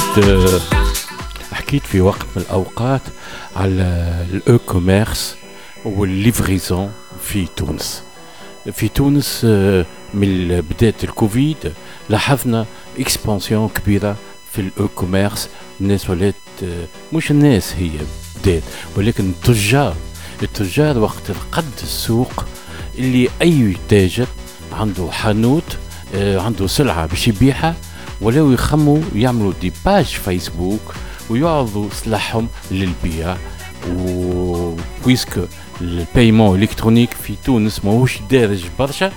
حكيت حكيت في وقت من الأوقات على ال e-commerce وال livraison في تونس. في تونس من بداية الكوفيد لاحظنا expansion كبيرة في ال e-commerce الناس ولات مش الناس هي بدات. ولكن التجار التجار وقت القد السوق اللي أي تاجر عنده حانوت عنده سلعة باش يبيعها ولاو يخمموا يعملوا des pages Facebook ويعرضوا سلاحهم للبيع و puisque ال paiement électronique في تونس ماهوش دارج برشا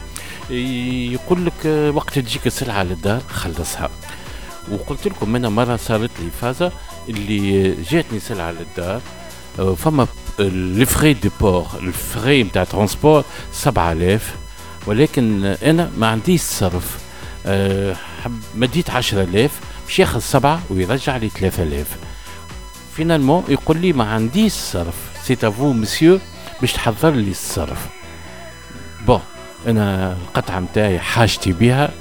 يقول لك وقت تجيك السلعة للدار خلصها. وقلت لكم أنا مرة صارت لي فازة اللي جاتني سلعة للدار فما ال frais de port ال frais نتاع transport 7000 ولكن أنا ما عنديش صرف. أه مديت 10000 باش ياخذ سبعة ويرجع لي 3000 finalement يقول لي ما عنديش صرف. c'est à vous monsieur باش تحضر لي الصرف. bon أنا القطعة نتاعي حاجتي بها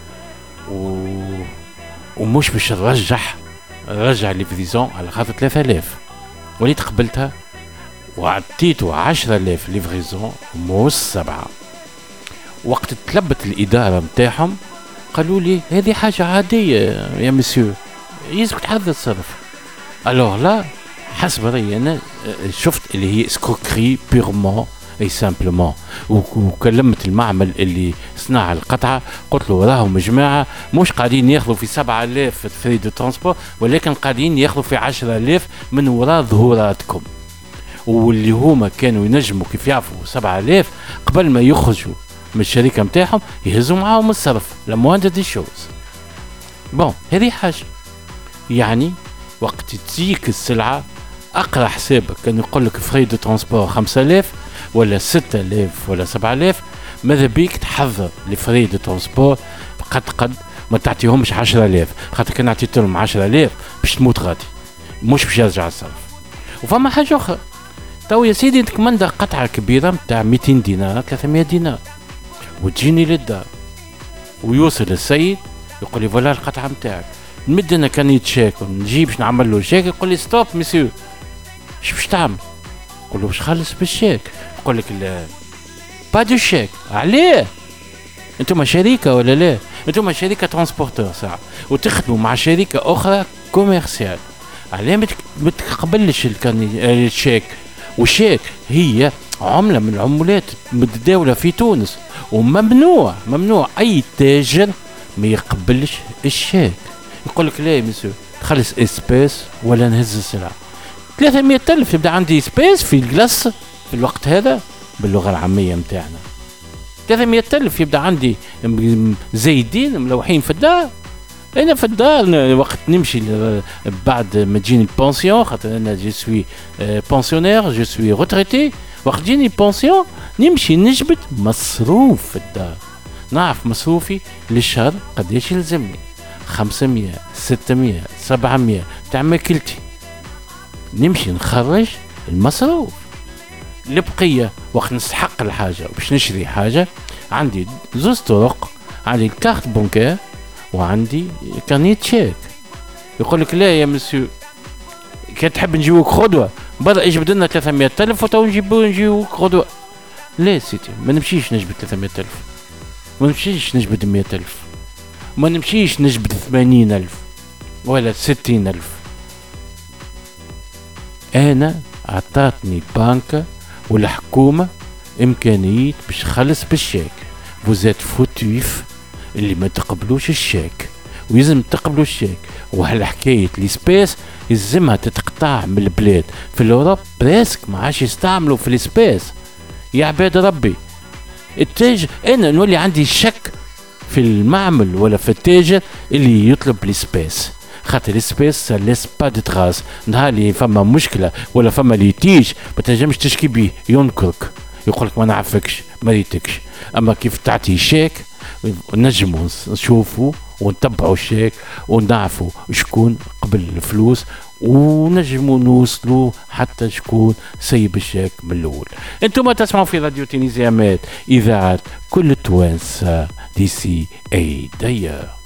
و ومش باش نرجع رجع livraison على خاطر 3000 وليت قبلتها وعطيته 10000 livraison موس سبعه وقت طلبت الإدارة نتاعهم قالوا لي هذه حاجة عادية يا مسيو. يلزمك تحضر الصرف. alors là حسب رايي أنا شفت اللي هي escroquerie purement et simplement وكلمت المعمل اللي صنع القطعة. قلت له راهم جماعة مش قاعدين ياخذوا في 7000 frais de transport ولكن قاعدين ياخذوا في 10000 من وراء ظهوراتكم. واللي هما كانوا ينجموا كيف يعرفوا 7000 قبل ما يخرجوا من الشركة نتاعهم يهزوا معاهم الصرف. la moindre des choses. Bon هذه حاجة. يعني وقت تجيك السلعة أقرأ حسابك. كان يقول لك frais de transport 5000 ولا 6000 ولا 7000 ماذا بيك تحضر لي frais de transport قد قد ما تعطيهمش 10000 خاطر كان عطيت لهم 10000 باش تموت غادي. مش باش يرجع الصرف. وفما حاجة أخرى. تو يا سيدي تكمند قطعة كبيرة نتاع 200 دينار 300 دينار. وتجيني للدار. ويوصل السيد يقول لي voilà القطعه نتاعك نمد أنا carnet chèques نجيب باش نعمل له شيك يقول لي stop monsieur. اش باش تعمل؟ نقول له باش خلص بالشيك؟ يقول لك لا. pas de chèque عليه أنتم شركه ولا لا؟ أنتم شركه transporteur ساعه وتخدموا مع شركه أخرى commerciale عليه ما تقبلش الشيك. والشيك هي عملة من العملات متداولة في تونس. وممنوع ممنوع أي تاجر ما يقبلش الشيك يقول لك لا مسيو تخلص espèces ولا نهز السلعة. 300 ألف يبدأ عندي espèces في الجلاس في الوقت هذا باللغة العامية متاعنا. 300 ألف يبدأ عندي زايدين ملوحين في الدار. أنا في الدار وقت نمشي بعد ما تجيني ال pension خاطر أنا je suis pensionnaire je suis retraité وقت تجيني pension نمشي نجبد مصروف في الدار. نعرف مصروفي للشهر قديش يلزمني. 500 600 700 تاع ماكلتي نمشي نخرج المصروف. البقية وقت نستحق الحاجة باش نشري حاجة عندي زوز طرق عندي ال carte bancaire وعندي carnet chèques يقول لك لا يا مسيو كان تحب نجيبوك غدوة برا اجبد لنا 300 ألف وتو نجيبو نجيبوك غدوة. لا سيدي ما نمشيش نجبد 300 ألف. ما نمشيش نجبد 100 ألف. ما نمشيش نجبد 80 ألف ولا 60 ألف. أنا عطاتني بانكا والحكومة إمكانية باش خلص بالشيك. vous êtes fautifs اللي ما تقبلوش الشيك. ويلزم تقبلوا الشيك. وهالحكاية ال espèces يلزمها تتقطع من البلاد. في ال Europe presque ما عادش يستعملوا في ال espèces يا عباد ربي التاجر أنا نولي عندي شك في المعمل ولا في التاجر اللي يطلب ال espèces خاطر ال espèces laisse pas de traces نهار اللي فما مشكلة ولا فما litige ما تنجمش تشكي بيه ينكرك. يقول لك ما نعرفكش ما ريتكش. أما كيف تعطي شيك نجموا نشوفوا ونتبعوا الشيك ونعرفوا شكون قبل الفلوس ونجموا نوصلوا حتى شكون سيب الشيك من الأول. أنتم تسمعوا في راديو تونسيا مات إذاعة كل توانسه دي سي إي داير